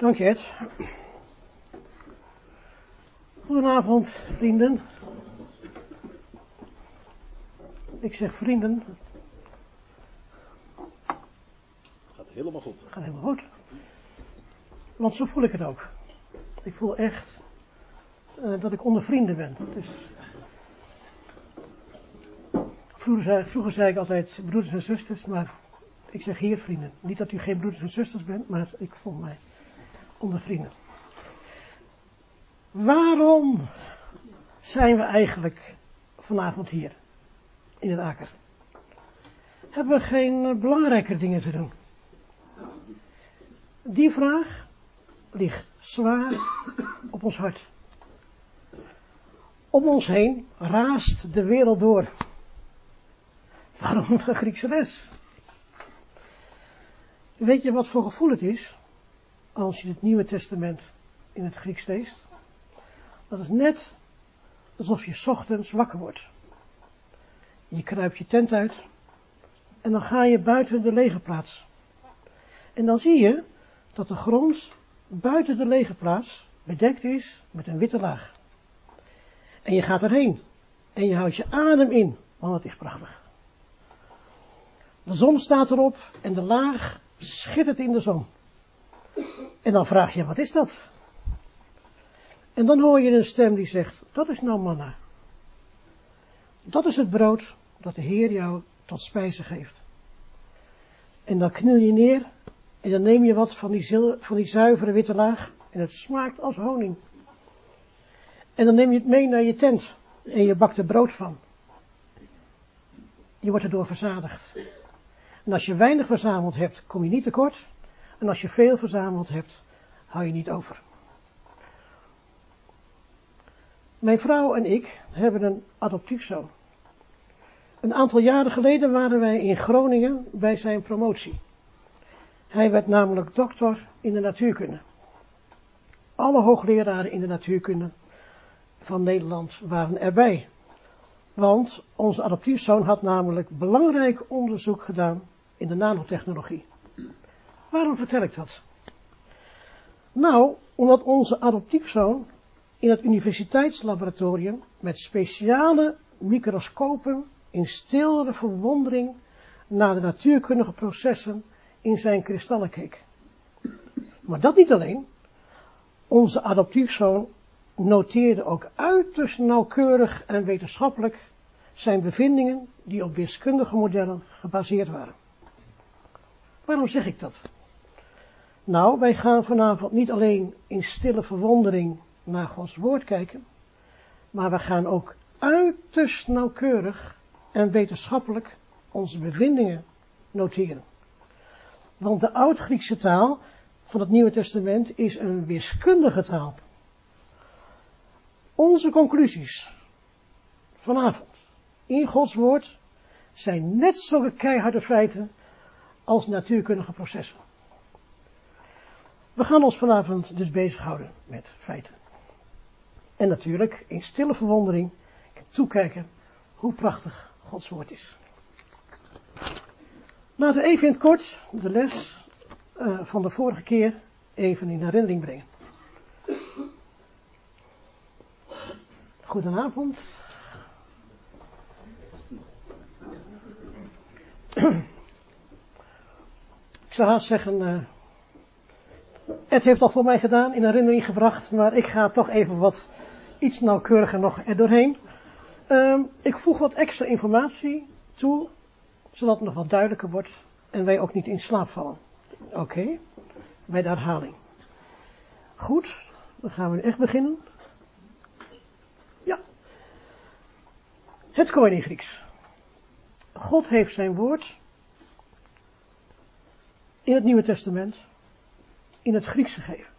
Dank je, Ed. Goedenavond, vrienden. Ik zeg vrienden. Gaat helemaal goed. Gaat helemaal goed. Want zo voel ik het ook. Ik voel echt uh, dat ik onder vrienden ben. Dus vroeger, zei, vroeger zei ik altijd broeders en zusters, maar ik zeg hier vrienden. Niet dat u geen broeders en zusters bent, maar ik voel mij onder vrienden. Waarom zijn we eigenlijk vanavond hier in het aker? Hebben we geen belangrijker dingen te doen? Die vraag ligt zwaar op ons hart. Om ons heen raast de wereld door. Waarom de Griekse les? Weet je wat voor gevoel het is als je het Nieuwe Testament in het Grieks leest? Dat is net alsof je ochtends wakker wordt. Je kruipt je tent uit en dan ga je buiten de legerplaats. En dan zie je dat de grond buiten de legerplaats bedekt is met een witte laag. En je gaat erheen en je houdt je adem in, want het is prachtig. De zon staat erop en de laag schittert in de zon. En dan vraag je, wat is dat? En dan hoor je een stem die zegt, dat is nou manna. Dat is het brood dat de Heer jou tot spijze geeft. En dan kniel je neer en dan neem je wat van die, van die zuivere witte laag en het smaakt als honing. En dan neem je het mee naar je tent en je bakt er brood van. Je wordt erdoor verzadigd. En als je weinig verzameld hebt, kom je niet tekort. En als je veel verzameld hebt, hou je niet over. Mijn vrouw en ik hebben een adoptiefzoon. Een aantal jaren geleden waren wij in Groningen bij zijn promotie. Hij werd namelijk dokter in de natuurkunde. Alle hoogleraren in de natuurkunde van Nederland waren erbij. Want onze adoptiefzoon had namelijk belangrijk onderzoek gedaan in de nanotechnologie. Waarom vertel ik dat? Nou, omdat onze adoptiefzoon in het universiteitslaboratorium met speciale microscopen in stille verwondering naar de natuurkundige processen in zijn kristallen keek. Maar dat niet alleen. Onze adoptiefzoon noteerde ook uiterst nauwkeurig en wetenschappelijk zijn bevindingen die op wiskundige modellen gebaseerd waren. Waarom zeg ik dat? Nou, wij gaan vanavond niet alleen in stille verwondering naar Gods woord kijken, maar we gaan ook uiterst nauwkeurig en wetenschappelijk onze bevindingen noteren. Want de oud-Griekse taal van het Nieuwe Testament is een wiskundige taal. Onze conclusies vanavond in Gods woord zijn net zulke keiharde feiten als natuurkundige processen. We gaan ons vanavond dus bezighouden met feiten. En natuurlijk in stille verwondering toekijken hoe prachtig Gods woord is. Laten we even in het kort de les uh, van de vorige keer even in herinnering brengen. Goedenavond. Ik zou haast zeggen, uh, het heeft al voor mij gedaan, in herinnering gebracht, maar ik ga toch even wat iets nauwkeuriger nog er doorheen. Uh, ik voeg wat extra informatie toe, zodat het nog wat duidelijker wordt en wij ook niet in slaap vallen. Oké, bij de herhaling. Goed, dan gaan we echt beginnen. Ja. Het koning Grieks. God heeft zijn woord in het Nieuwe Testament in het Grieks gegeven.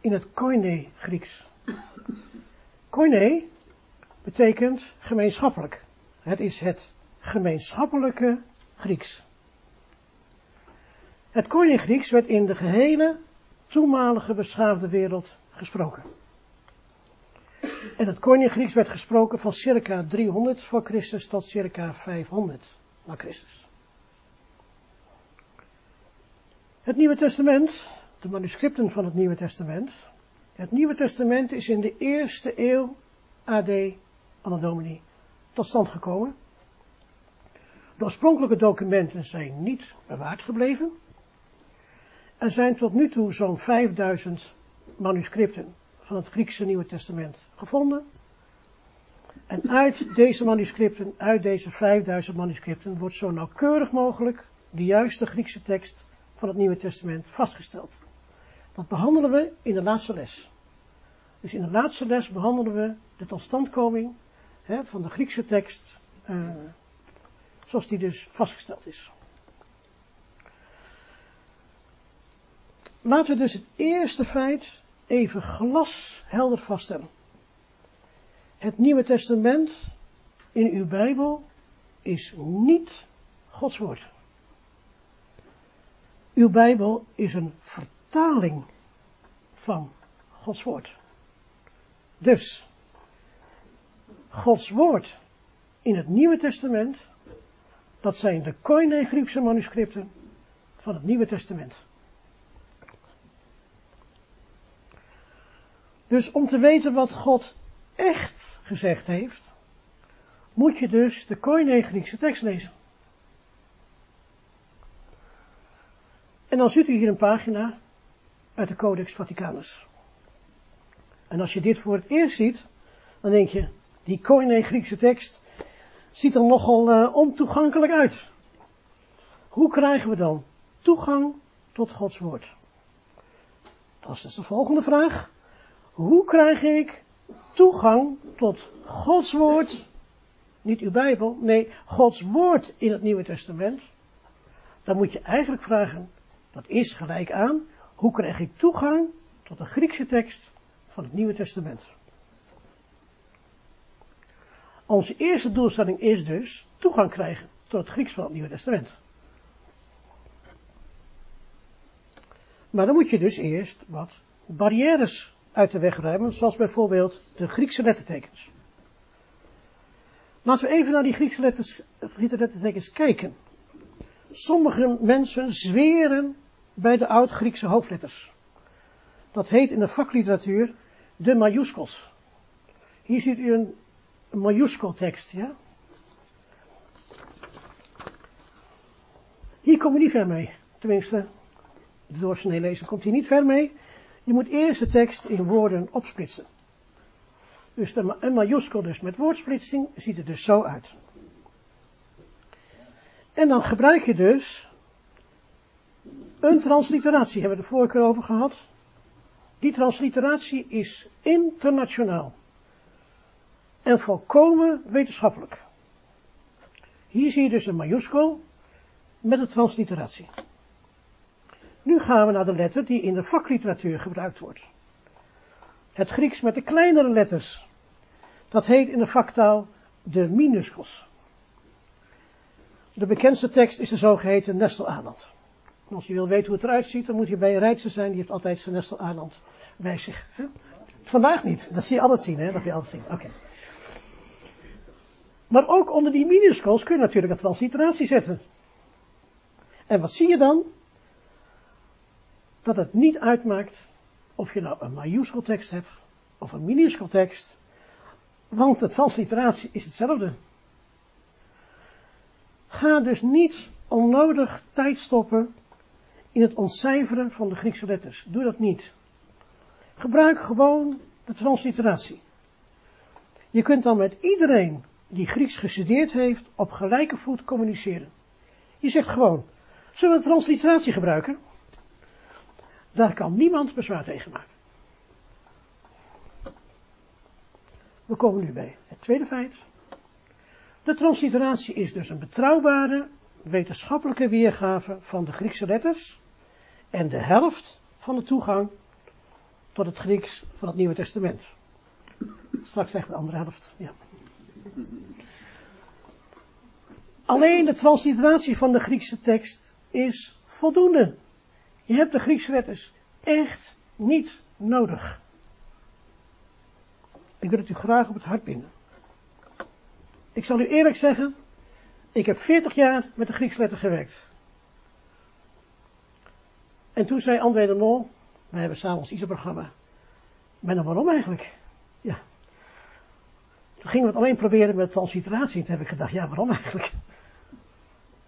In het koine Grieks. Koine betekent gemeenschappelijk. Het is het gemeenschappelijke Grieks. Het koine Grieks werd in de gehele toenmalige beschaafde wereld gesproken. En het koine Grieks werd gesproken van circa 300 voor Christus tot circa 500 na Christus. Het Nieuwe Testament de manuscripten van het Nieuwe Testament. Het Nieuwe Testament is in de eerste eeuw AD, Anno Domini, tot stand gekomen. De oorspronkelijke documenten zijn niet bewaard gebleven. Er zijn tot nu toe zo'n 5000 manuscripten van het Griekse Nieuwe Testament gevonden. En uit deze manuscripten, uit deze 5000 manuscripten, wordt zo nauwkeurig mogelijk de juiste Griekse tekst van het Nieuwe Testament vastgesteld. Dat behandelen we in de laatste les. Dus in de laatste les behandelen we de totstandkoming hè, van de Griekse tekst, uh, zoals die dus vastgesteld is. Laten we dus het eerste feit even glashelder vaststellen. Het Nieuwe Testament in uw Bijbel is niet Gods woord. Uw Bijbel is een vertaling van Gods woord. Dus, Gods woord in het Nieuwe Testament, dat zijn de Koine Griekse manuscripten van het Nieuwe Testament. Dus om te weten wat God echt gezegd heeft, moet je dus de Koine Griekse tekst lezen. En dan ziet u hier een pagina uit de Codex Vaticanus. En als je dit voor het eerst ziet, dan denk je, die Koine Griekse tekst ziet er nogal uh, ontoegankelijk uit. Hoe krijgen we dan toegang tot Gods woord? Dat is dus de volgende vraag. Hoe krijg ik toegang tot Gods woord? Niet uw Bijbel, nee, Gods woord in het Nieuwe Testament. Dan moet je eigenlijk vragen, dat is gelijk aan, hoe krijg ik toegang tot de Griekse tekst van het Nieuwe Testament? Onze eerste doelstelling is dus toegang krijgen tot het Grieks van het Nieuwe Testament. Maar dan moet je dus eerst wat barrières uit de weg ruimen, zoals bijvoorbeeld de Griekse lettertekens. Laten we even naar die Griekse, letters, lettertekens kijken. Sommige mensen zweren bij de oud-Griekse hoofdletters. Dat heet in de vakliteratuur de majuscos. Hier ziet u een, een majuskeltekst, ja. Hier kom je niet ver mee. Tenminste, de doorsnee lezer komt hier niet ver mee. Je moet eerst de tekst in woorden opsplitsen. Dus de, een majuskel dus met woordsplitsing ziet er dus zo uit. En dan gebruik je dus een transliteratie, hebben we de vorige keer over gehad. Die transliteratie is internationaal. En volkomen wetenschappelijk. Hier zie je dus een majuskel met een transliteratie. Nu gaan we naar de letter die in de vakliteratuur gebruikt wordt. Het Grieks met de kleinere letters. Dat heet in de vaktaal de minuscles. De bekendste tekst is de zogeheten Nestel Arnold. Als je wil weten hoe het eruit ziet, dan moet je bij een Rijtse zijn, die heeft altijd zijn Nestel Arnold bij zich. Hè? Vandaag niet, dat zie je altijd zien, hè? Dat je altijd zien. Oké. Maar ook onder die minuscles kun je natuurlijk een transliteratie zetten. En wat zie je dan? dat het niet uitmaakt of je nou een majuskeltekst hebt of een minuskeltekst, want de transliteratie is hetzelfde. Ga dus niet onnodig tijd stoppen in het ontcijferen van de Griekse letters. Doe dat niet. Gebruik gewoon de transliteratie. Je kunt dan met iedereen die Grieks gestudeerd heeft op gelijke voet communiceren. Je zegt gewoon, zullen we transliteratie gebruiken? Daar kan niemand bezwaar tegen maken. We komen nu bij het tweede feit. De transliteratie is dus een betrouwbare wetenschappelijke weergave van de Griekse letters en de helft van de toegang tot het Grieks van het Nieuwe Testament. Straks zeggen we de andere helft. Ja. Alleen de transliteratie van de Griekse tekst is voldoende. Je hebt de Griekse letters echt niet nodig. Ik wil het u graag op het hart binden. Ik zal u eerlijk zeggen, ik heb 40 jaar met de Griekse letter gewerkt. En toen zei André de Mol, wij hebben samen ons ISO-programma. Maar dan waarom eigenlijk? Ja. Toen gingen we het alleen proberen met transliteratie. En toen heb ik gedacht, ja, waarom eigenlijk?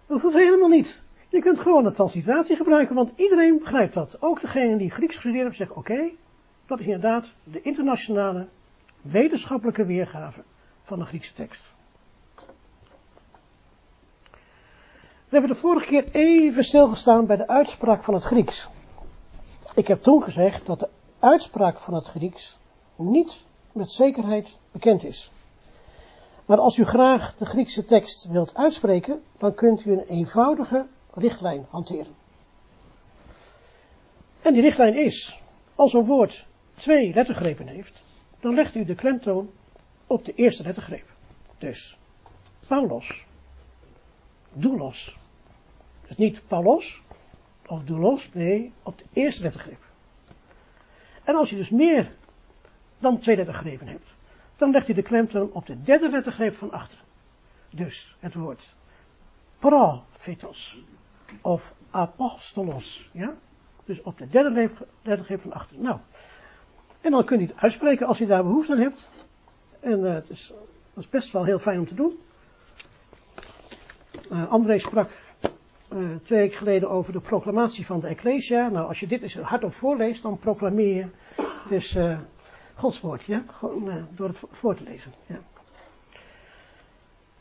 Dat hoeft helemaal niet. Je kunt gewoon de transliteratie gebruiken, want iedereen begrijpt dat. Ook degene die Grieks gestudeerd hebben, zeggen, oké, dat is inderdaad de internationale wetenschappelijke weergave van de Griekse tekst. We hebben de vorige keer even stilgestaan bij de uitspraak van het Grieks. Ik heb toen gezegd dat de uitspraak van het Grieks niet met zekerheid bekend is. Maar als u graag de Griekse tekst wilt uitspreken, dan kunt u een eenvoudige richtlijn hanteren. En die richtlijn is, als een woord twee lettergrepen heeft, dan legt u de klemtoon op de eerste lettergreep. Dus, Paulos, doulos. Dus niet Paulos of doulos, nee, op de eerste lettergreep. En als je dus meer dan twee lettergrepen hebt, dan legt u de klemtoon op de derde lettergreep van achter. Dus het woord prophetos of apostolos, ja? Dus op de derde lettergreep van achter. Nou, en dan kun je het uitspreken als je daar behoefte aan hebt. En uh, het is, dat is best wel heel fijn om te doen. Uh, André sprak uh, twee weken geleden over de proclamatie van de Ecclesia. Nou, als je dit eens hardop voorleest, dan proclameer je dus Gods woord, ja? Gewoon door het voor te lezen. Ja.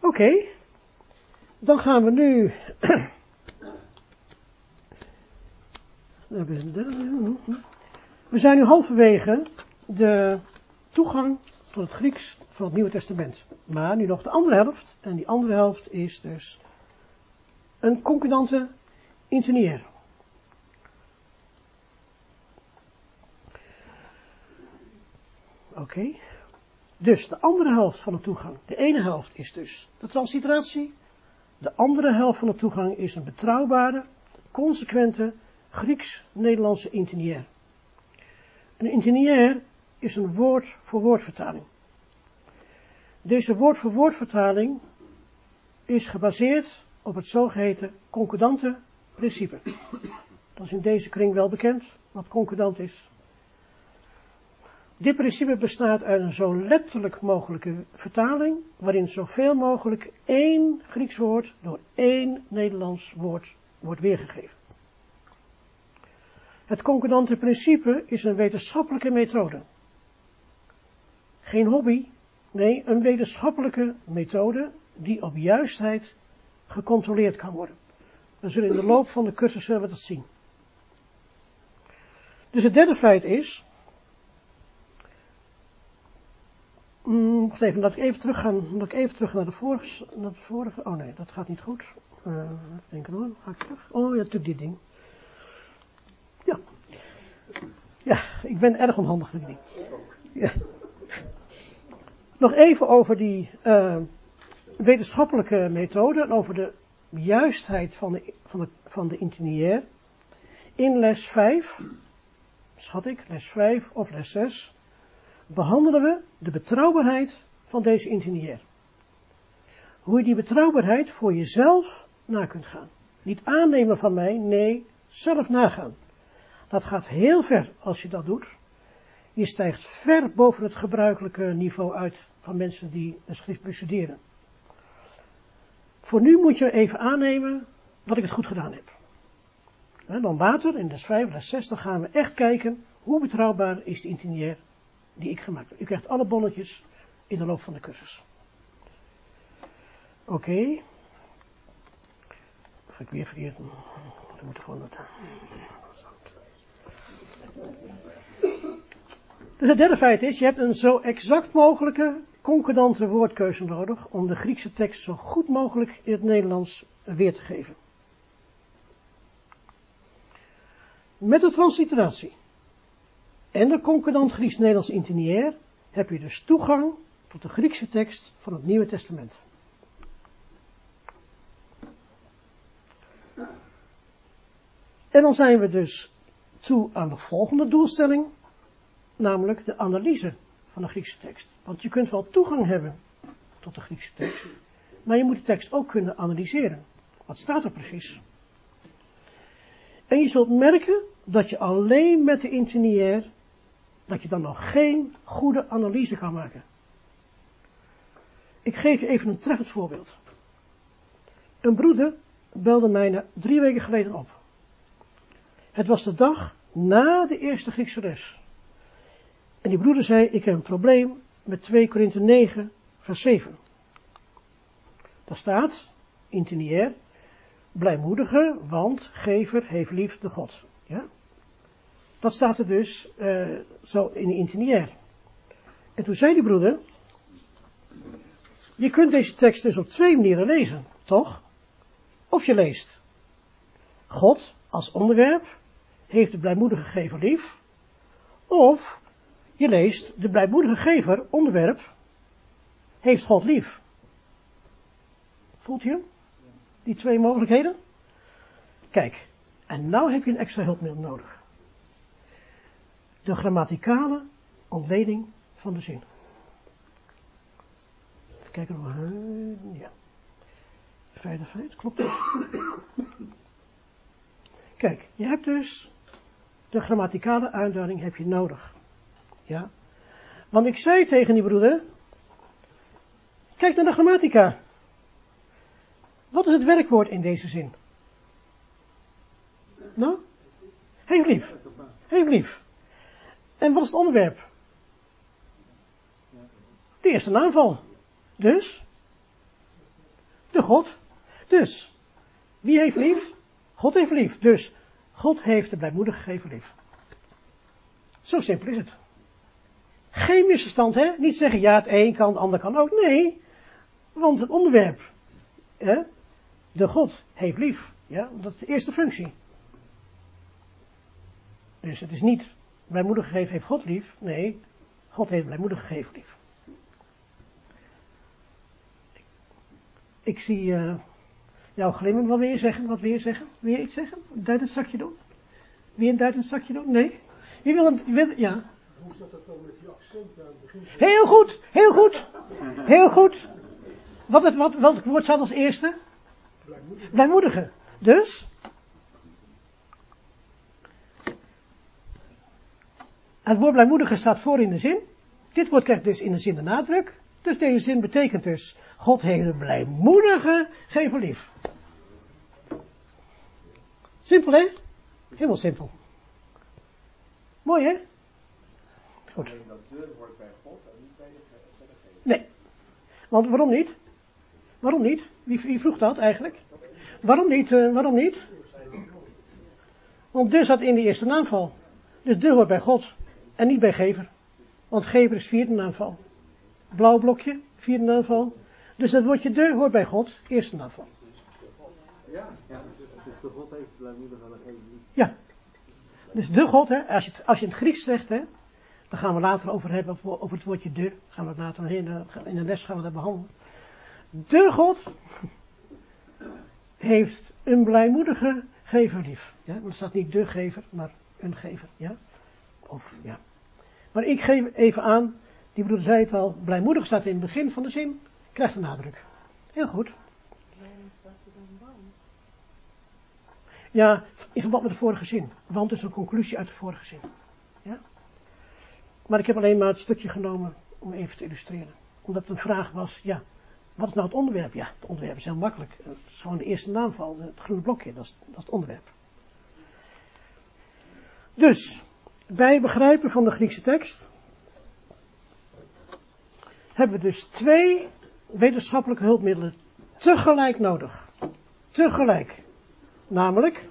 Oké, dan gaan we nu We zijn nu halverwege de toegang tot het Grieks van het Nieuwe Testament. Maar nu nog de andere helft. En die andere helft is dus een concordante intonier. Oké. Dus de andere helft van de toegang. De ene helft is dus de transliteratie. De andere helft van de toegang is een betrouwbare, consequente Grieks-Nederlandse intiniair. Een intiniair is een woord-voor-woord vertaling. Deze woord-voor-woord vertaling is gebaseerd op het zogeheten concordante principe. Dat is in deze kring wel bekend, wat concordant is. Dit principe bestaat uit een zo letterlijk mogelijke vertaling, waarin zoveel mogelijk één Grieks woord door één Nederlands woord wordt weergegeven. Het concordante principe is een wetenschappelijke methode. Geen hobby, nee, een wetenschappelijke methode die op juistheid gecontroleerd kan worden. We zullen in de loop van de cursus we dat zien. Dus het derde feit is, mm, even, laat ik even teruggaan, laat ik even terug naar de vorige, naar de vorige, oh nee, dat gaat niet goed. Uh, denk hoor, ga ik terug. Oh ja, natuurlijk dit ding. Ja. Ja, ik ben erg onhandig met die. Ja. Nog even over die uh, wetenschappelijke methode over de juistheid van de, van de, van de. In les 5, schat ik, les 5 of les 6, behandelen we de betrouwbaarheid van deze intiniair. Hoe je die betrouwbaarheid voor jezelf na kunt gaan. Niet aannemen van mij, nee, zelf nagaan. Dat gaat heel ver als je dat doet. Je stijgt ver boven het gebruikelijke niveau uit van mensen die een schrift bestuderen. Voor nu moet je even aannemen dat ik het goed gedaan heb. Dan later, in les 5, les 6, dan gaan we echt kijken hoe betrouwbaar is de intiniair die ik gemaakt heb. U krijgt alle bonnetjes in de loop van de cursus. Oké. Ga ik weer verkeerd. We moeten gewoon dat. Dus het derde feit is, je hebt een zo exact mogelijke concordante woordkeuze nodig om de Griekse tekst zo goed mogelijk in het Nederlands weer te geven. Met de transliteratie en de concordant Grieks-Nederlands intiniair heb je dus toegang tot de Griekse tekst van het Nieuwe Testament. En dan zijn we dus toe aan de volgende doelstelling, namelijk de analyse van de Griekse tekst. Want je kunt wel toegang hebben tot de Griekse tekst, maar je moet de tekst ook kunnen analyseren. Wat staat er precies? En je zult merken dat je alleen met de interniair, dat je dan nog geen goede analyse kan maken. Ik geef je even een treffend voorbeeld. Een broeder belde mij drie weken geleden op. Het was de dag na de eerste Griekse les. En die broeder zei, ik heb een probleem met 2 Korinthe 9, vers 7. Daar staat, intiniair, blijmoedige, want gever heeft lief de God. Ja? Dat staat er dus uh, zo in de intiniair. En toen zei die broeder, je kunt deze tekst dus op twee manieren lezen, toch? Of je leest, God als onderwerp heeft de blijmoedige gever lief, of je leest, de blijmoedige gever, onderwerp, heeft God lief. Voelt je Die twee mogelijkheden? Kijk, en nou heb je een extra hulpmiddel nodig. De grammaticale ontleding van de zin. Even kijken of ja. Vrijdag, feit, klopt dat? Kijk, je hebt dus de grammaticale uitduiding heb je nodig. Ja. Want ik zei tegen die broeder, kijk naar de grammatica. Wat is het werkwoord in deze zin? Nou? Heel lief. Heel lief. En wat is het onderwerp? De eerste naamval. Dus? De God. Dus, wie heeft lief? God heeft lief. Dus, God heeft de blijmoedig gegeven lief. Zo simpel is het. Geen misverstand, hè? Niet zeggen, ja, het een kan, het ander kan ook. Nee, want het onderwerp, hè? de God heeft lief. Ja, dat is de eerste functie. Dus het is niet, blijmoedig gegeven heeft God lief. Nee, God heeft blijmoedig gegeven lief. Ik, zie uh, jou glimmen wel weer zeggen, wat weer zeggen. Weer iets zeggen? Een duidend zakje doen? Weer een duidend zakje doen? Nee? Wie wil een, ja? Hoe zat dat dan met die accenten aan het begin? Heel goed, heel goed, heel goed. Wat het, wat, welk woord staat als eerste? Blijmoedig. Blijmoedige. Dus? Het woord blijmoedige staat voor in de zin. Dit woord krijgt dus in de zin de nadruk. Dus deze zin betekent dus, God heeft een blijmoedige gever lief. Simpel hè? Helemaal simpel. Mooi hè? Goed. dat bij God en niet bij de. Nee. Want waarom niet? Waarom niet? Wie, wie vroeg dat eigenlijk? Waarom niet? Uh, waarom niet? Want de staat in de eerste naamval. Dus de hoort bij God en niet bij gever. Want gever is vierde naamval. Blauw blokje, vierde naamval. Dus dat woordje de hoort bij God, eerste naamval. Ja. Dus de God heeft. Ja. Dus de God, hè, als je het, als je het Grieks zegt, hè, daar gaan we later over hebben, over het woordje de. Gaan we het later in in de les gaan we dat behandelen. De God heeft een blijmoedige gever lief. Ja, er staat niet de gever, maar een gever. Ja? Of, ja. Maar ik geef even aan, die broeder zei het al, blijmoedig staat in het begin van de zin, krijgt een nadruk. Heel goed. Ja, in verband met de vorige zin. Want is een conclusie uit de vorige zin. Ja? Maar ik heb alleen maar het stukje genomen om even te illustreren. Omdat een vraag was, ja, wat is nou het onderwerp? Ja, het onderwerp is heel makkelijk. Het is gewoon de eerste naamval, het groene blokje, dat is, dat is het onderwerp. Dus, bij begrijpen van de Griekse tekst hebben we dus twee wetenschappelijke hulpmiddelen tegelijk nodig. Tegelijk. Namelijk,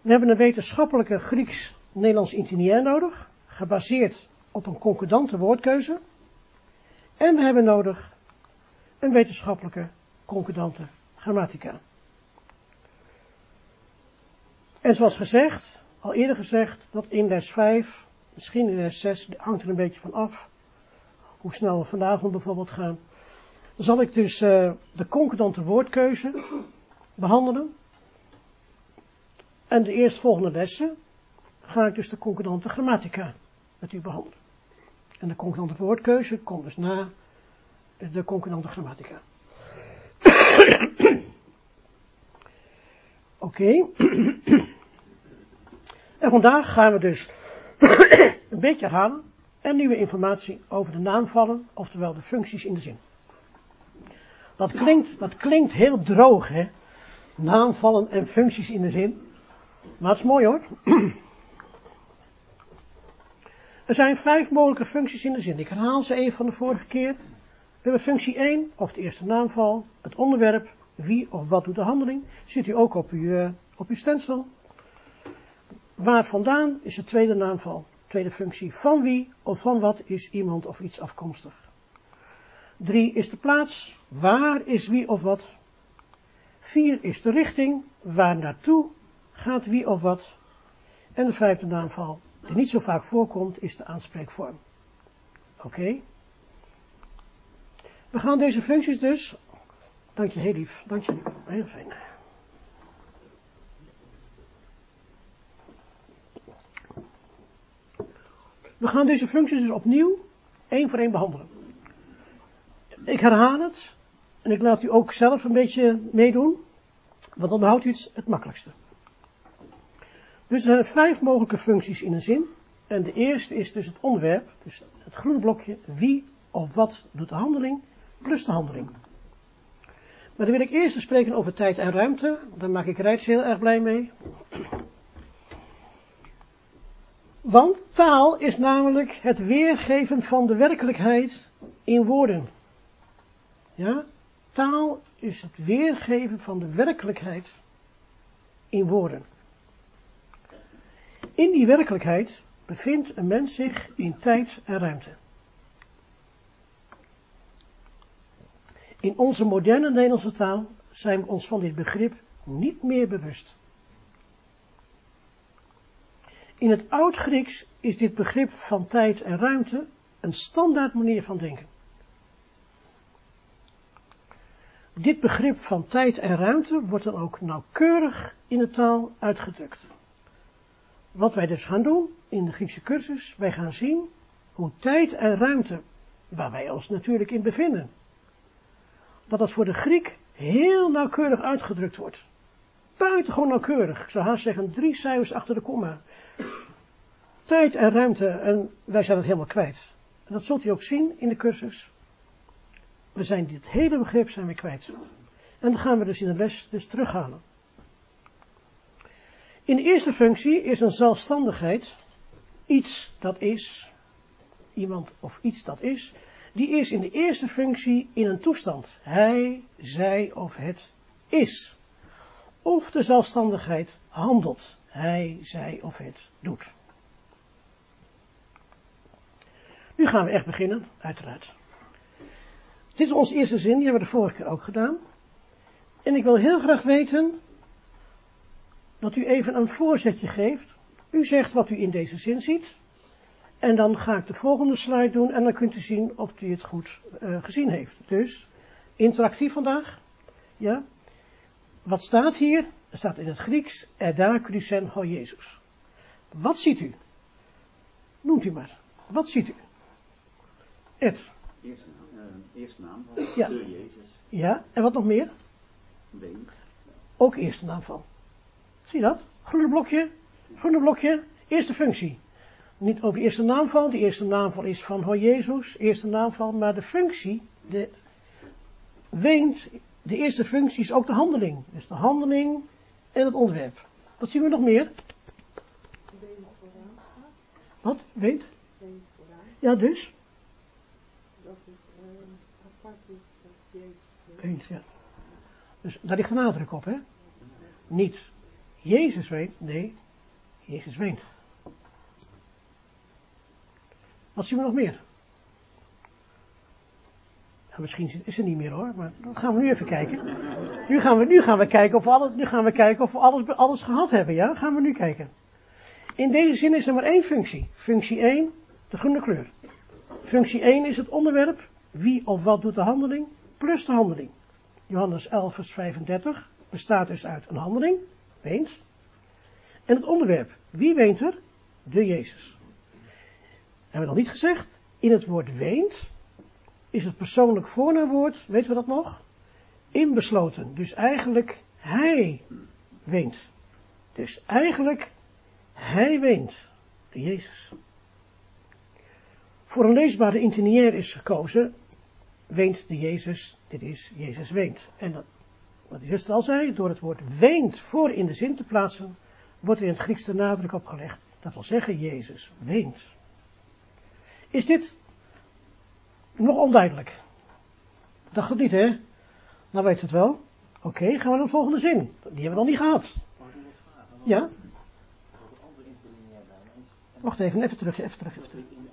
we hebben een wetenschappelijke Grieks-Nederlands intiniair nodig, gebaseerd op een concordante woordkeuze. En we hebben nodig een wetenschappelijke concordante grammatica. En zoals gezegd, al eerder gezegd, dat in les 5, misschien in les 6, hangt er een beetje van af, hoe snel we vanavond bijvoorbeeld gaan, zal ik dus uh, de concordante woordkeuze behandelen. En de eerstvolgende lessen ga ik dus de concordante grammatica met u behandelen. En de concordante woordkeuze komt dus na de concordante grammatica. Oké. en vandaag gaan we dus een beetje herhalen en nieuwe informatie over de naamvallen, oftewel de functies in de zin. Dat klinkt, dat klinkt heel droog, hè? Naamvallen en functies in de zin. Maar het is mooi hoor. Er zijn vijf mogelijke functies in de zin. Ik herhaal ze even van de vorige keer. We hebben functie 1, of de eerste naamval, het onderwerp, wie of wat doet de handeling. Ziet u ook op uw, uh, op uw stencil. Waar vandaan is de tweede naamval. Tweede functie, van wie of van wat is iemand of iets afkomstig. 3 is de plaats, waar is wie of wat. 4 is de richting, waar naartoe gaat wie of wat. En de vijfde naamval, die niet zo vaak voorkomt, is de aanspreekvorm. Oké? We gaan deze functies dus, dank je heel lief, dank je heel fijn. We gaan deze functies dus opnieuw één voor één behandelen. Ik herhaal het en ik laat u ook zelf een beetje meedoen, want dan houdt u het het makkelijkste. Dus er zijn vijf mogelijke functies in een zin. En de eerste is dus het onderwerp, dus het groene blokje, wie of wat doet de handeling, plus de handeling. Maar dan wil ik eerst spreken over tijd en ruimte. Daar maak ik Rijts heel erg blij mee. Want taal is namelijk het weergeven van de werkelijkheid in woorden. Ja, taal is het weergeven van de werkelijkheid in woorden. In die werkelijkheid bevindt een mens zich in tijd en ruimte. In onze moderne Nederlandse taal zijn we ons van dit begrip niet meer bewust. In het Oud-Grieks is dit begrip van tijd en ruimte een standaard manier van denken. Dit begrip van tijd en ruimte wordt dan ook nauwkeurig in de taal uitgedrukt. Wat wij dus gaan doen in de Griekse cursus, wij gaan zien hoe tijd en ruimte, waar wij ons natuurlijk in bevinden, dat dat voor de Griek heel nauwkeurig uitgedrukt wordt. Buitengewoon nauwkeurig. Ik zou haast zeggen drie cijfers achter de komma. Tijd en ruimte, en wij zijn het helemaal kwijt. En dat zult u ook zien in de cursus. We zijn dit hele begrip zijn we kwijt. En dan gaan we dus in de les dus terughalen. In de eerste functie is een zelfstandigheid iets dat is, iemand of iets dat is, die is in de eerste functie in een toestand. Hij, zij of het is. Of de zelfstandigheid handelt. Hij, zij of het doet. Nu gaan we echt beginnen, uiteraard. Dit is onze eerste zin, die hebben we de vorige keer ook gedaan. En ik wil heel graag weten dat u even een voorzetje geeft. U zegt wat u in deze zin ziet. En dan ga ik de volgende slide doen en dan kunt u zien of u het goed uh, gezien heeft. Dus, interactief vandaag. Ja. Wat staat hier? Er staat in het Grieks, Eda Chrisen ho Jezus. Wat ziet u? Noemt u maar. Wat ziet u? Ed. Eerste naam, uh, eerste naam ja. de Jezus. Ja, en wat nog meer? Weent. Ook eerste naamval. Zie je dat? Groene blokje, groene blokje, eerste functie. Niet over de eerste naamval, de eerste naamval is van Ho Jezus, eerste naamval, maar de functie, de weent, de eerste functie is ook de handeling. Dus de handeling en het onderwerp. Wat zien we nog meer? Wat? Weent? Ja, dus? Weent, ja. Dus daar ligt de nadruk op, hè? Niet Jezus weent, nee, Jezus weent. Wat zien we nog meer? Nou, misschien is er niet meer hoor, maar dan gaan we nu even kijken. Nu gaan we, nu gaan we kijken of we alles, nu gaan we kijken of we alles, alles gehad hebben, ja? Gaan we nu kijken. In deze zin is er maar één functie. Functie 1, de groene kleur. Functie 1 is het onderwerp, wie of wat doet de handeling, plus de handeling. Johannes 11 vers 35 bestaat dus uit een handeling, weent. En het onderwerp, wie weent er? De Jezus. Hebben we nog niet gezegd? In het woord weent is het persoonlijk voornaamwoord, weten we dat nog? Inbesloten. Dus eigenlijk hij weent. Dus eigenlijk, hij weent, de Jezus. Voor een leesbare internier is gekozen, weent de Jezus, dit is Jezus weent. En wat de zuster al zei, door het woord weent voor in de zin te plaatsen, wordt er in het Grieks de nadruk opgelegd. Dat wil zeggen, Jezus weent. Is dit nog onduidelijk? Dacht het niet, hè? Nou weet het wel. Oké, gaan we naar de volgende zin. Die hebben we nog niet gehad. Ja? Wacht even, even terug, even terug, even terug. in de.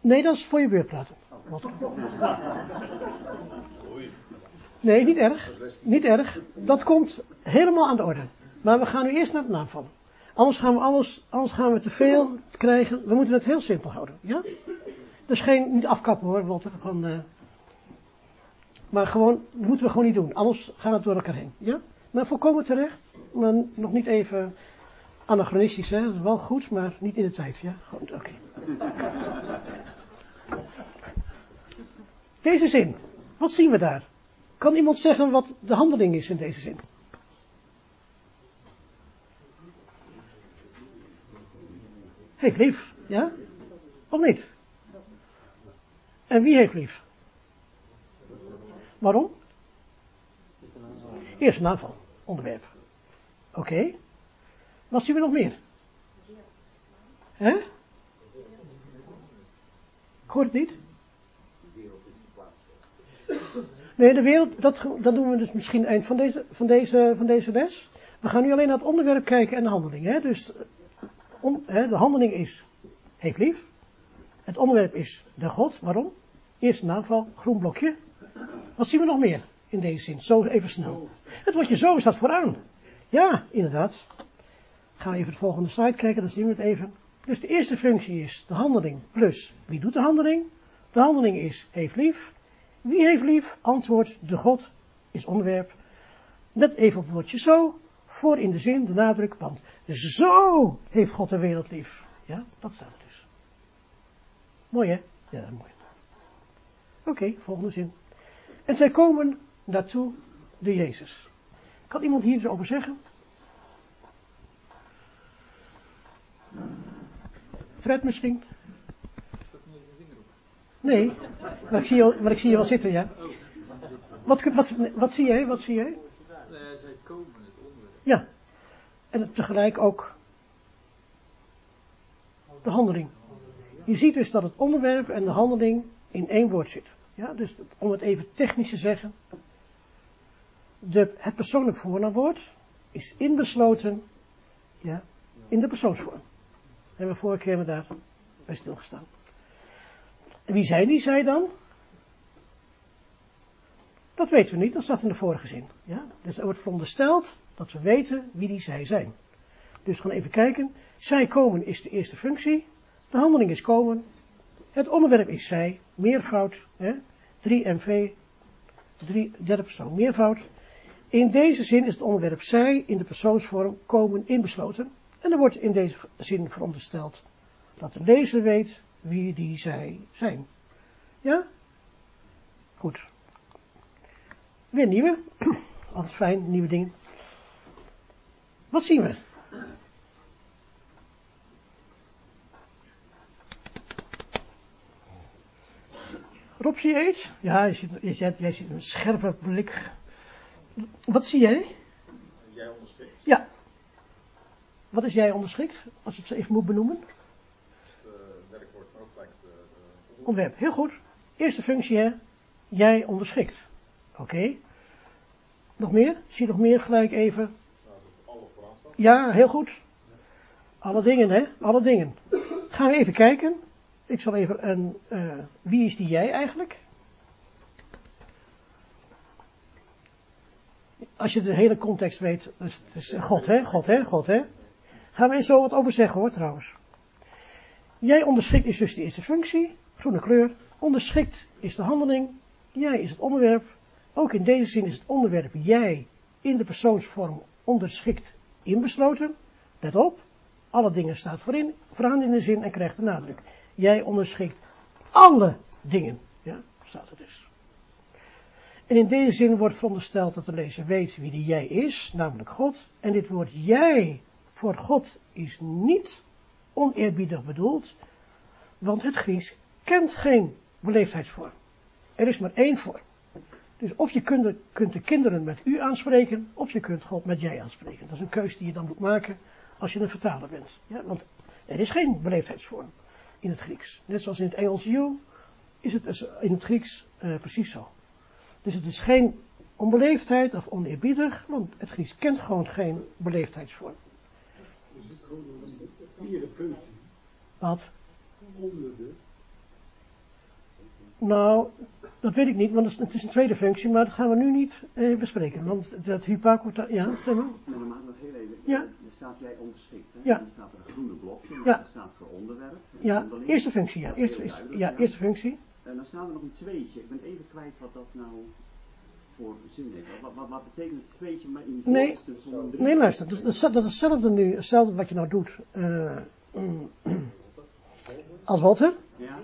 Nee, dat is voor je beurt praten. Nee, niet erg. Niet erg. Dat komt helemaal aan de orde. Maar we gaan nu eerst naar het naamvallen. Anders gaan we alles, anders gaan we te veel krijgen. We moeten het heel simpel houden. Ja? Dus geen, niet afkappen hoor, Walter. Gewoon, eh, maar gewoon, dat moeten we gewoon niet doen. Anders gaan we door elkaar heen. Ja? Maar volkomen terecht. Maar nog niet even anachronistisch, hè. Dat is wel goed, maar niet in de tijd. Ja? Goed, oké. Deze zin. Wat zien we daar? Kan iemand zeggen wat de handeling is in deze zin? Heeft lief, ja? Of niet? En wie heeft lief? Waarom? Eerst een aanval, onderwerp. Oké. Wat zien we nog meer? Hè? Ik hoor het niet. Nee, de wereld, dat, dat doen we dus misschien eind van deze, van, deze, van deze les. We gaan nu alleen naar het onderwerp kijken en de handeling. Hè? Dus om, hè, de handeling is, heeft lief. Het onderwerp is de God. Waarom? Eerste naamval, groen blokje. Wat zien we nog meer in deze zin? Zo even snel. Het woordje zo staat vooraan. Ja, inderdaad. Gaan even de volgende slide kijken, dan zien we het even. Dus de eerste functie is de handeling plus wie doet de handeling? De handeling is heeft lief. Wie heeft lief? Antwoord, de God is onderwerp. Net even op het woordje zo, voor in de zin, de nadruk, want zo heeft God de wereld lief. Ja, dat staat er dus. Mooi hè? Ja, mooi. Oké, volgende zin. En zij komen naartoe de Jezus. Kan iemand hier iets over zeggen? Fred misschien? Nee, maar ik zie je, maar ik zie je wel zitten, ja. Wat, wat, wat zie jij? Wat zie jij? Zij komen het onderwerp. Ja. En tegelijk ook de handeling. Je ziet dus dat het onderwerp en de handeling in één woord zit. Ja, dus om het even technisch te zeggen. De, het persoonlijk voornaamwoord is inbesloten ja, in de persoonsvorm. Hebben we vorige keer daar bij stilgestaan. En wie zijn die zij dan? Dat weten we niet, dat staat in de vorige zin. Ja? Dus er wordt verondersteld dat we weten wie die zij zijn. Dus we gaan even kijken. Zij komen is de eerste functie. De handeling is komen. Het onderwerp is zij, meervoud. Hè? 3MV, drie, derde persoon, meervoud. In deze zin is het onderwerp zij in de persoonsvorm komen inbesloten. En er wordt in deze zin verondersteld dat de lezer weet wie die zij zijn. Ja? Goed. Weer nieuwe. Altijd fijn, nieuwe dingen. Wat zien we? Rob, zie je iets? Ja, je ziet, je jij ziet een scherpe blik. Wat zie jij? Jij onderschikt. Ja. Wat is jij onderschikt? Als ik het zo even moet benoemen. Het werkwoord, maar ook de, de Onderwerp, heel goed. Eerste functie, hè? Jij onderschikt. Oké. Nog meer? Zie je nog meer gelijk even? nou. Ja, heel goed. Alle dingen, hè? Alle dingen. Gaan we even kijken. Ik zal even een, eh, wie is die jij eigenlijk? Als je de hele context weet, dus het is God, hè? God, hè? God, hè? Gaan eens zo wat over zeggen, hoor, trouwens. Jij onderschikt is dus de eerste functie, groene kleur. Onderschikt is de handeling. Jij is het onderwerp. Ook in deze zin is het onderwerp jij in de persoonsvorm onderschikt inbesloten. Let op, alle dingen staat voorin, vooraan in de zin en krijgt de nadruk. Jij onderschikt alle dingen. Ja, staat er dus. En in deze zin wordt verondersteld dat de lezer weet wie die jij is, namelijk God. En dit woord jij voor God is niet oneerbiedig bedoeld, want het Grieks kent geen beleefdheidsvorm. Er is maar één vorm. Dus of je kunt de, kunt de kinderen met u aanspreken, of je kunt God met jij aanspreken. Dat is een keuze die je dan moet maken als je een vertaler bent. Ja, want er is geen beleefdheidsvorm in het Grieks. Net zoals in het Engels you, is het dus in het Grieks uh, precies zo. Dus het is geen onbeleefdheid of oneerbiedig, want het Grieks kent gewoon geen beleefdheidsvorm. Is het gewoon een vierde functie? Wat? Onder de. Nou, dat weet ik niet, want het is een tweede functie, maar dat gaan we nu niet eh, bespreken. Want dat hypacota, ja, stem maar. Dan ik nog heel even. Ja. Er staat jij onderschikt, hè? Ja. Dan staat er een groene blokje, Ja. dat staat voor onderwerp. Ja, eerste functie, ja. Eerste, ja, eerste functie. En dan staat er nog een tweetje. Ik ben even kwijt wat dat nou voor zin heeft. Wat, wat, wat betekent het tweetje maar in die Nee. voorste zonder drie? Nee, luister, dat is, dat is hetzelfde nu, hetzelfde wat je nou doet. mm, als Walter. Ja?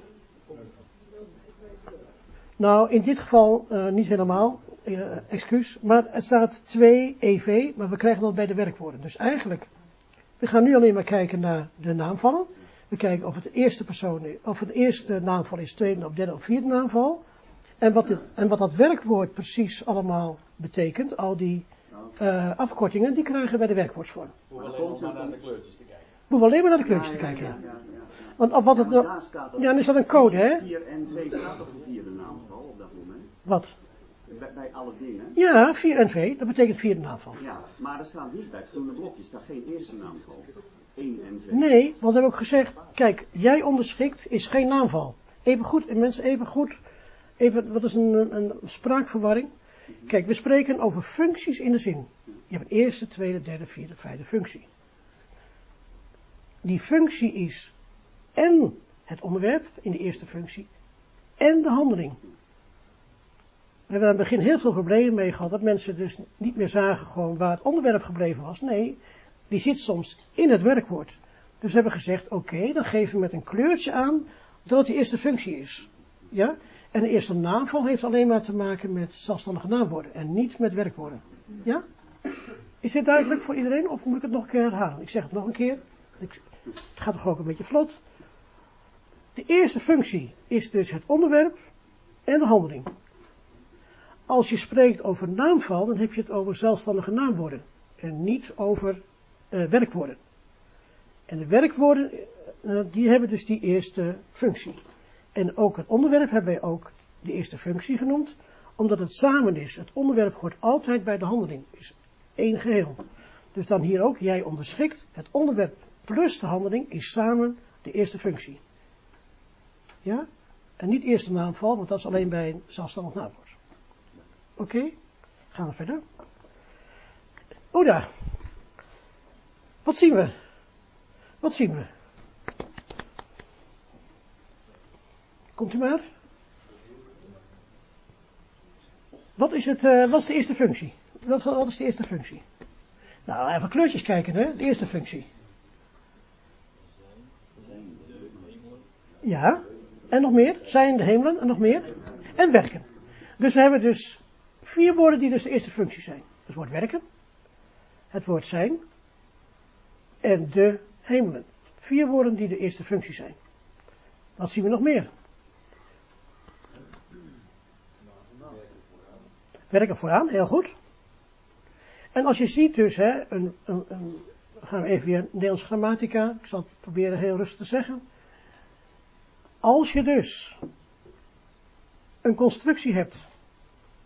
Nou, in dit geval eh, niet helemaal, eh, excuus, maar het staat 2 EV, maar we krijgen dat bij de werkwoorden. Dus eigenlijk, we gaan nu alleen maar kijken naar de naamvallen. We kijken of het de eerste persoon of het eerste naamval is, tweede of derde of vierde naamval. En wat, en wat dat werkwoord precies allemaal betekent, al die eh, afkortingen, die krijgen we bij de werkwoordsvorm. Maar alleen maar naar de kleurtjes te kijken. We hoeven alleen maar naar de kleurtjes te kijken. ja, ja. Want wat Ja, het nou, ja, dan is dat een code, hè? 4 en 2 staat toch een vierde naamval op dat moment? Wat? Bij, bij alle dingen. Ja, 4 NV, dat betekent vierde naamval. Ja, maar er staat niet bij het groene blokje, staat geen eerste naamval. 1 en 2. Nee, want we hebben ook gezegd, kijk, jij onderschikt is geen naamval. Even goed, en mensen even goed, even, wat is een, een, spraakverwarring? Kijk, we spreken over functies in de zin. Je hebt een eerste, tweede, derde, vierde, vijfde functie. Die functie is en het onderwerp in de eerste functie en de handeling. We hebben aan het begin heel veel problemen mee gehad, dat mensen dus niet meer zagen gewoon waar het onderwerp gebleven was. Nee, die zit soms in het werkwoord. Dus we hebben gezegd, oké, dan geven we met een kleurtje aan dat het de eerste functie is. Ja? En de eerste naamval heeft alleen maar te maken met zelfstandige naamwoorden en niet met werkwoorden. Ja? Is dit duidelijk voor iedereen of moet ik het nog een keer herhalen? Ik zeg het nog een keer. Ik, het gaat toch ook een beetje vlot. De eerste functie is dus het onderwerp en de handeling. Als je spreekt over naamval, dan heb je het over zelfstandige naamwoorden en niet over eh, werkwoorden. En de werkwoorden, eh, die hebben dus die eerste functie. En ook het onderwerp hebben wij ook de eerste functie genoemd, omdat het samen is. Het onderwerp hoort altijd bij de handeling, is één geheel. Dus dan hier ook, jij onderschikt, het onderwerp plus de handeling is samen de eerste functie. Ja? En niet eerste naamval, want dat is alleen bij een zelfstandig naamwoord. Oké? Gaan we verder. Oda. Wat zien we? Wat zien we? Komt u maar. Wat is, het, eh, wat is de eerste functie? Wat, wat is de eerste functie? Nou, even kleurtjes kijken, hè? De eerste functie. Ja. En nog meer? Zijn de hemelen en nog meer? En werken. Dus we hebben dus vier woorden die dus de eerste functie zijn. Het woord werken, het woord zijn en de hemelen. Vier woorden die de eerste functie zijn. Wat zien we nog meer? Werken vooraan, heel goed. En als je ziet dus, hè, een, een, een, gaan we even weer Nederlands grammatica, ik zal het proberen heel rustig te zeggen. Als je dus een constructie hebt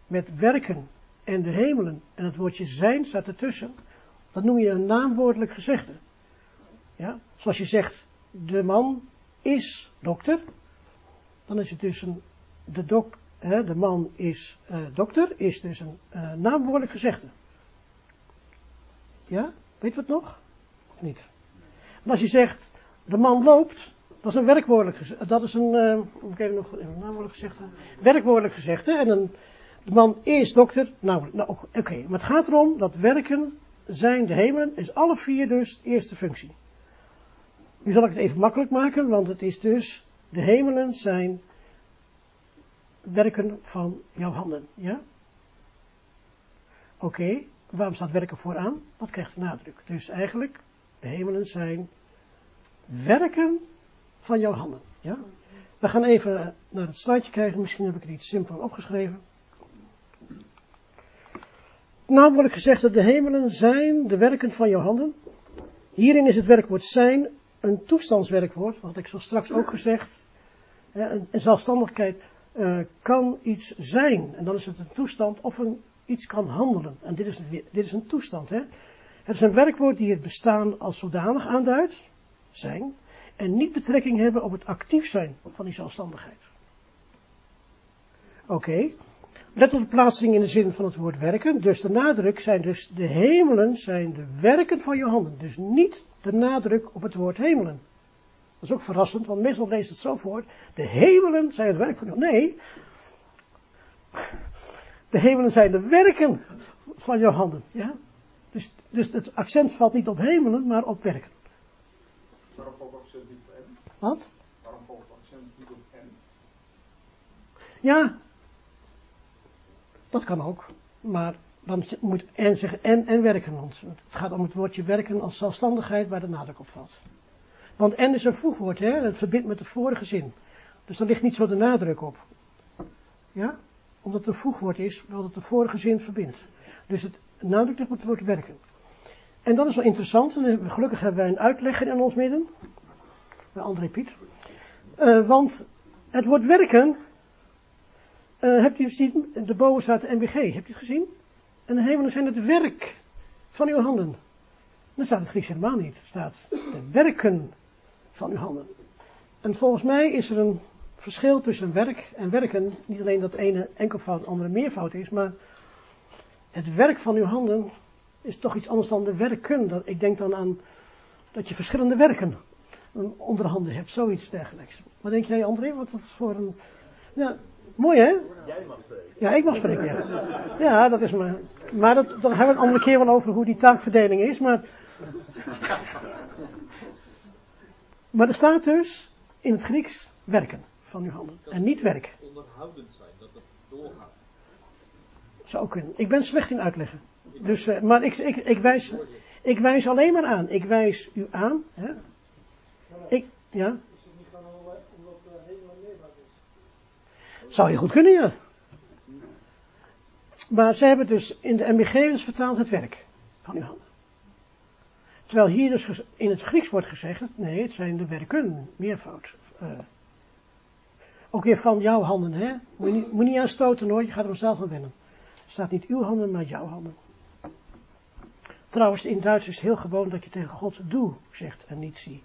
met werken en de hemelen en het woordje zijn staat ertussen, dat noem je een naamwoordelijk gezegde. Ja? Zoals je zegt, de man is dokter, dan is het dus een, de, dok, de man is eh, dokter, is dus een eh, naamwoordelijk gezegde. Ja, weet het nog? Of niet? En als je zegt, de man loopt, dat is een werkwoordelijk gezegde, dat is een, uh, ik even nog een naamwoordelijk gezegde, werkwoordelijk gezegde, en een, de man is dokter, nou, nou oké, maar het gaat erom dat werken zijn de hemelen, is alle vier dus de eerste functie. Nu zal ik het even makkelijk maken, want het is dus, de hemelen zijn werken van jouw handen, ja? Oké, waarom staat werken vooraan? Dat krijgt de nadruk. Dus eigenlijk, de hemelen zijn werken van jouw handen. Ja? We gaan even naar het slideje kijken. Misschien heb ik er iets simpel opgeschreven. Nou wordt gezegd dat de hemelen zijn de werken van jouw handen. Hierin is het werkwoord zijn een toestandswerkwoord. Wat ik zo straks ook gezegd. Een zelfstandigheid uh, kan iets zijn. En dan is het een toestand of een, iets kan handelen. En dit is, dit is een toestand. Hè? Het is een werkwoord die het bestaan als zodanig aanduidt. Zijn. En niet betrekking hebben op het actief zijn van die zelfstandigheid. Oké. Let op de plaatsing in de zin van het woord werken. Dus de nadruk zijn dus de hemelen zijn de werken van je handen. Dus niet de nadruk op het woord hemelen. Dat is ook verrassend, want meestal leest het zo voor. De hemelen zijn het werk van handen. Nee. De hemelen zijn de werken van je handen. Ja? Dus, dus het accent valt niet op hemelen, maar op werken. Waarom valt accent niet op? Wat? Waarom valt accent niet op N? Ja, dat kan ook. Maar dan moet en zeggen en en werken. Want het gaat om het woordje werken als zelfstandigheid waar de nadruk op valt. Want en is een voegwoord, hè? Het verbindt met de vorige zin. Dus dan ligt niet zo de nadruk op. Ja? Omdat het een voegwoord is, wat het de vorige zin verbindt. Dus het nadruk ligt op het woord werken. En dat is wel interessant. En gelukkig hebben wij een uitlegger in ons midden. Bij André Piet. Uh, want het woord werken uh, hebt u gezien, de boven staat de MBG, hebt u het gezien? En de hemelen zijn het werk van uw handen. Dan staat het Grieks helemaal niet. Er staat werken van uw handen. En volgens mij is er een verschil tussen werk en werken. Niet alleen dat ene enkelvoud, andere meervoud is, maar het werk van uw handen is toch iets anders dan de werken. Dat, ik denk dan aan dat je verschillende werken onder handen hebt, zoiets dergelijks. Wat denk jij, André? Wat is dat voor een. Ja, Mooi hè? Jij mag spreken. Ja, ik mag spreken, ja. Ja, dat is maar. Maar dat, daar hebben we een andere keer wel over hoe die taakverdeling is. Maar, maar er staat dus in het Grieks werken van uw handen. En niet werk. Onderhoudend zijn, dat het doorgaat. Zou kunnen. Ik ben slecht in uitleggen. Dus, uh, maar ik, ik, ik, wijs, ik wijs alleen maar aan. Ik wijs u aan. Hè? Ik, ja. Zou je goed kunnen, ja. Maar ze hebben dus in de MBG dus vertaald het werk van uw handen. Terwijl hier dus in het Grieks wordt gezegd, nee, het zijn de werken, meervoud. Uh, ook weer van jouw handen, hè. Moet je niet aanstoten hoor, je gaat er zelf aan wennen. Het staat niet uw handen, maar jouw handen. Trouwens, in Duits is het heel gewoon dat je tegen God doe zegt en niet zie.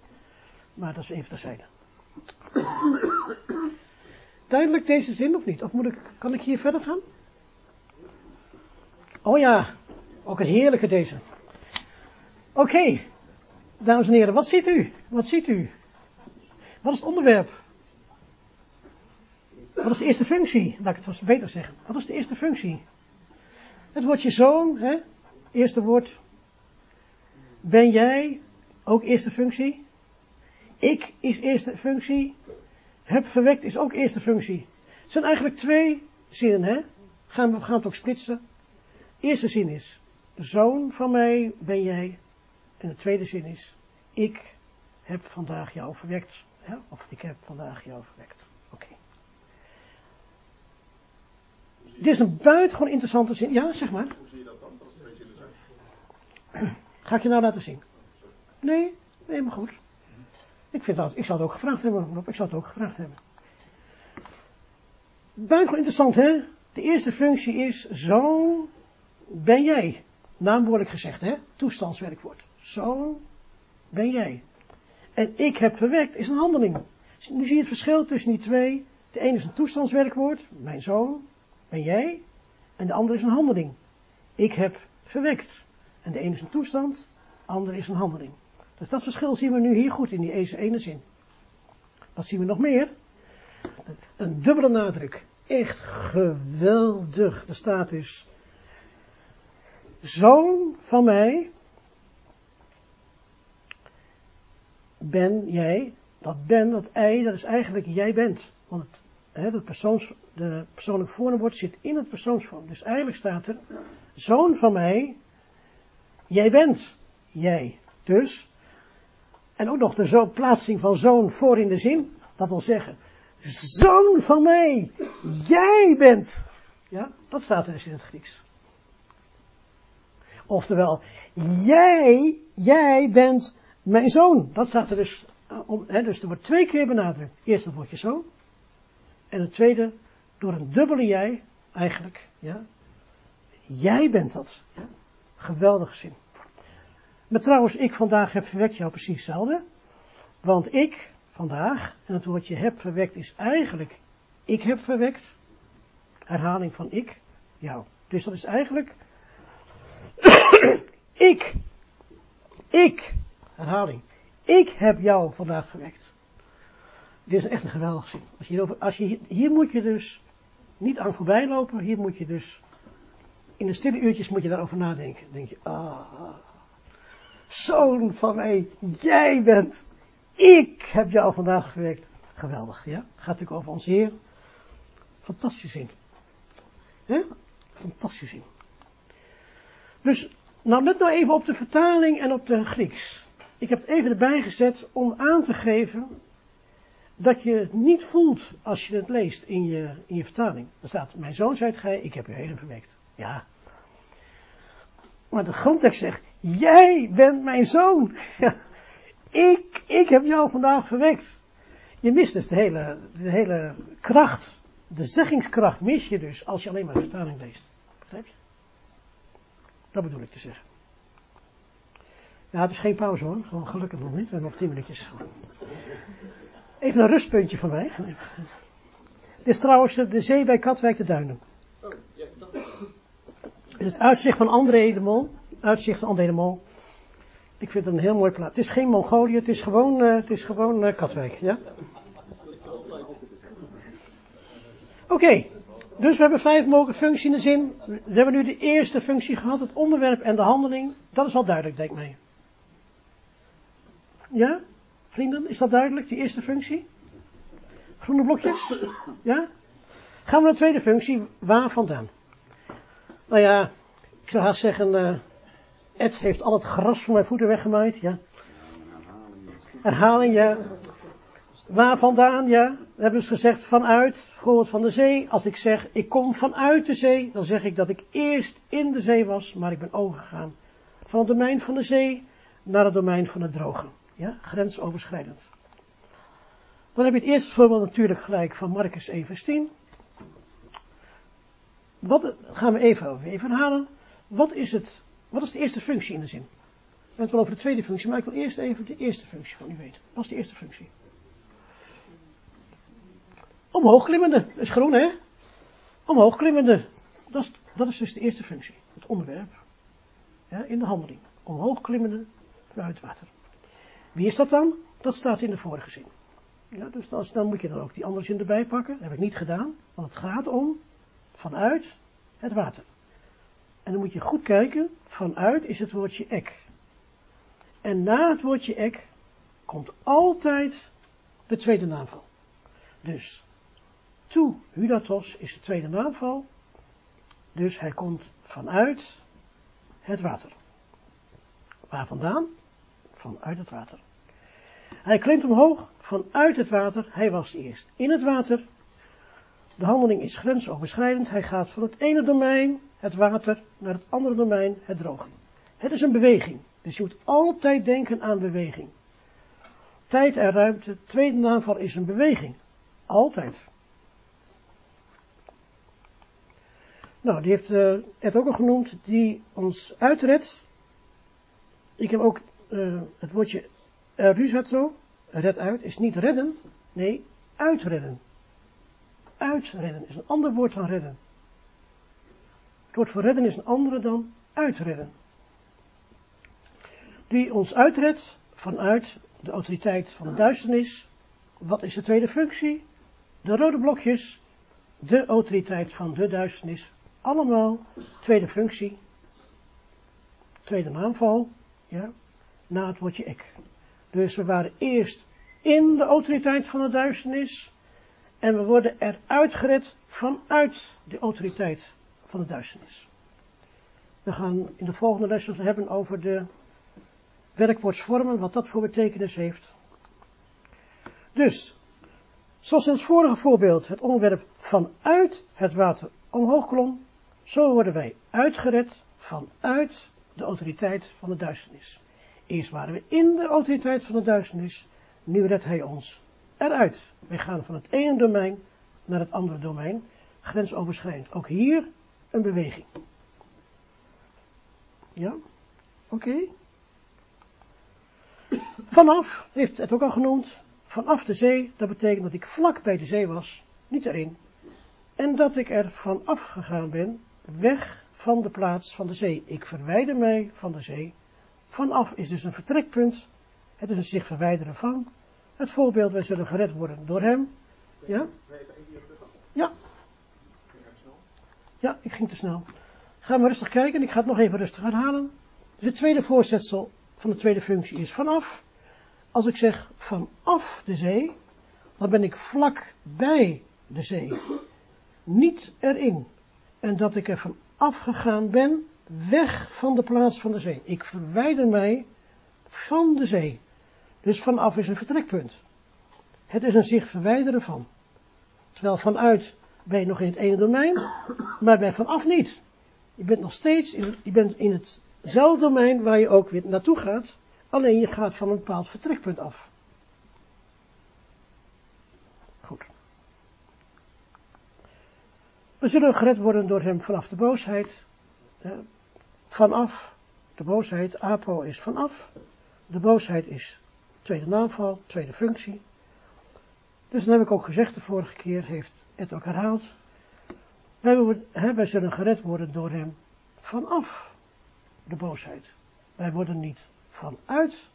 Maar dat is even terzijde. Duidelijk deze zin of niet? Of moet ik, kan ik hier verder gaan? Oh ja, ook een heerlijke deze. Oké, dames en heren, wat ziet u? Wat ziet u? Wat is het onderwerp? Wat is de eerste functie? Laat ik het beter zeggen. Wat is de eerste functie? Het woordje zoon, hè? Eerste woord. Ben jij ook eerste functie? Ik is eerste functie heb verwekt is ook eerste functie. Het zijn eigenlijk twee zinnen, hè? Gaan we gaan het ook splitsen. eerste zin is, zoon van mij ben jij. En de tweede zin is, ik heb vandaag jou verwekt. Of ik heb vandaag jou verwekt. Oké. Okay. Dit is een buitengewoon interessante zin. Ja, zeg maar. Hoe zie je dat dan? Dat is twee zinnen zijn. Ga ik je nou laten zien? Nee, nee, maar goed. Ik, vind dat, ik zou het ook gevraagd hebben, ik zou het ook gevraagd hebben. Buitengewoon interessant, hè? De eerste functie is, zoon ben jij. Naamwoordelijk gezegd, hè? Toestandswerkwoord. Zoon ben jij. En ik heb verwekt is een handeling. Nu zie je het verschil tussen die twee. De ene is een toestandswerkwoord, mijn zoon, ben jij. En de andere is een handeling. Ik heb verwekt. En de ene is een toestand, de andere is een handeling. Dus dat verschil zien we nu hier goed in die ene zin. Wat zien we nog meer? Een dubbele nadruk. Echt geweldig. Er staat dus, zoon van mij, ben jij, dat ben, dat ei, dat is eigenlijk jij bent. Want het, hè, persoons, de persoonlijke voornaamwoord zit in het persoonsvorm. Dus eigenlijk staat er, zoon van mij, jij bent jij. Dus, en ook nog de zo, plaatsing van zoon voor in de zin, dat wil zeggen, zoon van mij, jij bent. Ja, dat staat er dus in het Grieks. Oftewel, jij, jij bent mijn zoon. Dat staat er dus, om, hè, dus er wordt twee keer benadrukt. Eerst het woordje zoon. En het tweede, door een dubbele jij, eigenlijk, ja. Jij bent dat. Ja? Geweldige zin. Maar trouwens, ik vandaag heb verwekt jou precies hetzelfde. Want ik, vandaag, en het woordje heb verwekt is eigenlijk, ik heb verwekt. Herhaling van ik, jou. Dus dat is eigenlijk, ik, ik, ik heb jou vandaag verwekt. Dit is echt een geweldig zin. Als je als je, hier moet je dus niet aan voorbij lopen, hier moet je dus, in de stille uurtjes moet je daarover nadenken. Denk je, ah, zoon van mij, jij bent, ik heb jou vandaag verwekt. Geweldig, ja. Gaat natuurlijk over ons Heer. Fantastisch zin. Ja? Fantastisch zin. Dus, nou let nou even op de vertaling en op de Grieks. Ik heb het even erbij gezet om aan te geven dat je het niet voelt als je het leest in je, in je vertaling. Er staat, mijn zoon zijt gij, ik heb u heden verwekt. Ja. Maar de grondtekst zegt, jij bent mijn zoon. Ik, ik heb jou vandaag verwekt. Je mist dus de hele, de hele kracht, de zeggingskracht mis je dus als je alleen maar de vertaling leest. Begrijp je? Dat bedoel ik te zeggen. Ja, het is geen pauze hoor, gewoon gelukkig nog niet, we hebben nog tien minuutjes. Even een rustpuntje van mij. Dit is trouwens de zee bij Katwijk de Duinen. Is het uitzicht van André. Uitzicht van André de. Ik vind het een heel mooi plaats. Het is geen Mongolië, het is gewoon, uh, het is gewoon uh, Katwijk, ja? Oké, dus we hebben vijf mogelijke functies in de zin. We hebben nu de eerste functie gehad, het onderwerp en de handeling. Dat is wel duidelijk, denk ik mij. Ja? Vrienden, is dat duidelijk, die eerste functie? Groene blokjes? Ja? Gaan we naar de tweede functie, waar vandaan? Nou ja, ik zou haast zeggen, uh, Ed heeft al het gras van mijn voeten weggemaaid, ja. Herhaling, ja. Waar vandaan, ja. We hebben dus gezegd vanuit, voorbeeld van de zee. Als ik zeg, ik kom vanuit de zee, dan zeg ik dat ik eerst in de zee was, maar ik ben overgegaan. Van het domein van de zee naar het domein van het droge. Ja, grensoverschrijdend. Dan heb je het eerste voorbeeld natuurlijk gelijk van Marcus 1 vers 10. Wat gaan we even, even herhalen. Wat is, het, wat is de eerste functie in de zin? We hebben het wel over de tweede functie, maar ik wil eerst even de eerste functie van u weten. Wat is de eerste functie? Omhoog klimmende, dat is groen hè? Omhoog klimmende, dat is, dat is dus de eerste functie, het onderwerp. In de handeling. Omhoog klimmende vanuit water. Wie is dat dan? Dat staat in de vorige zin. Ja, dus dan, moet je dan ook die andere zin erbij pakken. Dat heb ik niet gedaan, want het gaat om vanuit het water. En dan moet je goed kijken, vanuit is het woordje ek. En na het woordje ek komt altijd de tweede naamval. Dus, toe hudatos is de tweede naamval. Dus hij komt vanuit het water. Waar vandaan? Vanuit het water. Hij klimt omhoog vanuit het water. Hij was eerst in het water. De handeling is grensoverschrijdend. Hij gaat van het ene domein, het water, naar het andere domein, het droge. Het is een beweging. Dus je moet altijd denken aan beweging. Tijd en ruimte, tweede naamval is een beweging. Altijd. Nou, die heeft het ook al genoemd, die ons uitredt. Ik heb ook uh, het woordje uh, ruzato, red uit, is niet redden, nee, uitredden. Uitredden is een ander woord dan redden. Het woord voor redden is een andere dan uitredden. Die ons uitredt vanuit de autoriteit van de duisternis. Wat is de tweede functie? De rode blokjes, de autoriteit van de duisternis. Allemaal tweede functie, tweede naamval, ja, na het woordje ik. Dus we waren eerst in de autoriteit van de duisternis en we worden eruit gered vanuit de autoriteit van de duisternis. We gaan in de volgende lessen hebben over de werkwoordsvormen, wat dat voor betekenis heeft. Dus, zoals in het vorige voorbeeld het onderwerp vanuit het water omhoog klom, zo worden wij uitgered vanuit de autoriteit van de duisternis. Eerst waren we in de autoriteit van de duisternis, nu redt hij ons eruit. Wij gaan van het ene domein naar het andere domein, grensoverschrijdend. Ook hier een beweging. Ja? Oké. Vanaf, heeft het ook al genoemd, vanaf de zee, dat betekent dat ik vlak bij de zee was, niet erin. En dat ik er vanaf gegaan ben, weg van de plaats van de zee. Ik verwijder mij van de zee. Vanaf is dus een vertrekpunt. Het is een zich verwijderen van. Het voorbeeld, wij zullen gered worden door hem. Ja? Ja. Ja, ik ging te snel. Ga maar rustig kijken, ik ga het nog even rustig herhalen. Dus het tweede voorzetsel van de tweede functie is vanaf. Als ik zeg vanaf de zee, dan ben ik vlak bij de zee. Niet erin. En dat ik er van afgegaan ben, weg van de plaats van de zee. Ik verwijder mij van de zee. Dus vanaf is een vertrekpunt. Het is een zich verwijderen van. Terwijl vanuit ben je nog in het ene domein, maar bij vanaf niet. Je bent nog steeds in, je bent in hetzelfde domein waar je ook weer naartoe gaat, alleen je gaat van een bepaald vertrekpunt af. Goed. We zullen gered worden door hem vanaf de boosheid. Vanaf de boosheid, apo is vanaf. De boosheid is tweede naamval, tweede functie. Dus dan heb ik ook gezegd, de vorige keer heeft het ook herhaald. Wij, wij zullen gered worden door hem vanaf de boosheid. Wij worden niet vanuit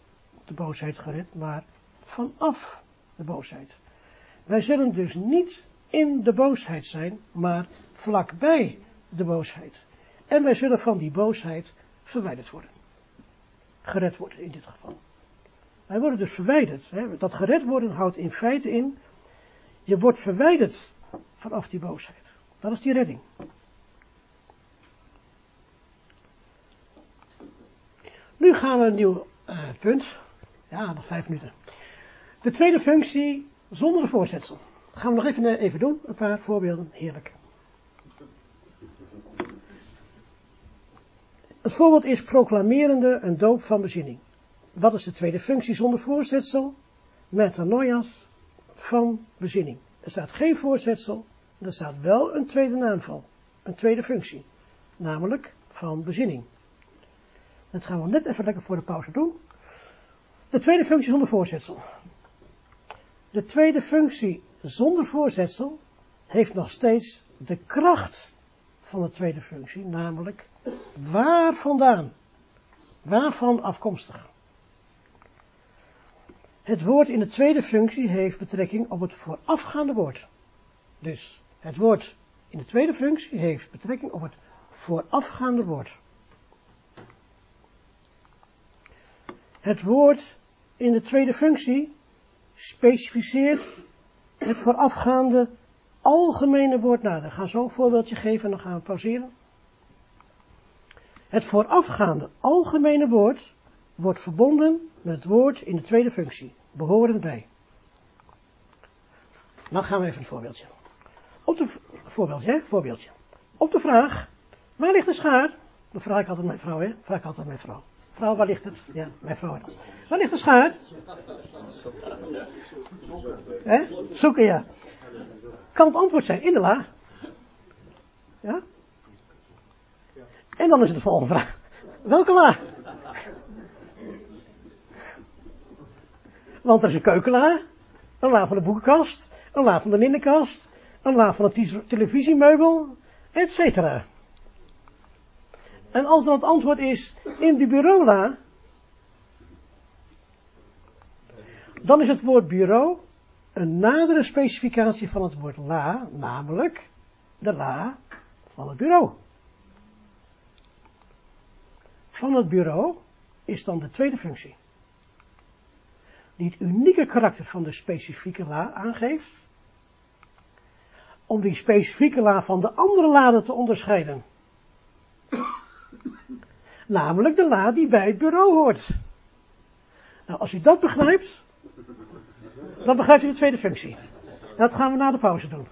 de boosheid gered, maar vanaf de boosheid. Wij zullen dus niet in de boosheid zijn, maar vlakbij de boosheid. En wij zullen van die boosheid verwijderd worden. Gered worden in dit geval. Wij worden dus verwijderd. Hè. Dat gered worden houdt in feite in, je wordt verwijderd vanaf die boosheid. Dat is die redding. Nu gaan we een nieuw uh, punt. Ja, nog vijf minuten. De tweede functie zonder een voorzetsel. Gaan we nog even, eh, even doen. Een paar voorbeelden. Heerlijk. Het voorbeeld is proclamerende een doop van bezinning. Wat is de tweede functie zonder voorzetsel? Metanoias van bezinning. Er staat geen voorzetsel, er staat wel een tweede naamval, een tweede functie, namelijk van bezinning. Dat gaan we net even lekker voor de pauze doen. De tweede functie zonder voorzetsel. De tweede functie zonder voorzetsel heeft nog steeds de kracht van de tweede functie, namelijk waar vandaan, waarvan afkomstig. Het woord in de tweede functie heeft betrekking op het voorafgaande woord. Dus het woord in de tweede functie heeft betrekking op het voorafgaande woord. Het woord in de tweede functie specificeert het voorafgaande algemene woord nader. Ik ga zo een voorbeeldje geven en dan gaan we pauzeren. Het voorafgaande algemene woord wordt verbonden met het woord in de tweede functie, behorend bij. Dan gaan we even een voorbeeldje. Op de, voorbeeldje? Voorbeeldje. Op de vraag, waar ligt de schaar? Dat vraag ik altijd mijn vrouw, hè? Vraag ik altijd mijn vrouw. Vrouw, waar ligt het? Ja, mijn vrouw. Waar ligt de schaar? Hè? Zoeken, ja. Kan het antwoord zijn? In de la. Ja? En dan is de volgende vraag. Welke la? Want er is een keukenla, een la van de boekenkast, een la van de linnenkast, een la van het televisiemeubel, etc. En als dan het antwoord is in de bureaula, dan is het woord bureau een nadere specificatie van het woord la, namelijk de la van het bureau. Van het bureau is dan de tweede functie. Die het unieke karakter van de specifieke la aangeeft. Om die specifieke la van de andere laden te onderscheiden. Namelijk de la die bij het bureau hoort. Nou, als u dat begrijpt, dan begrijpt u de tweede functie. Dat gaan we na de pauze doen.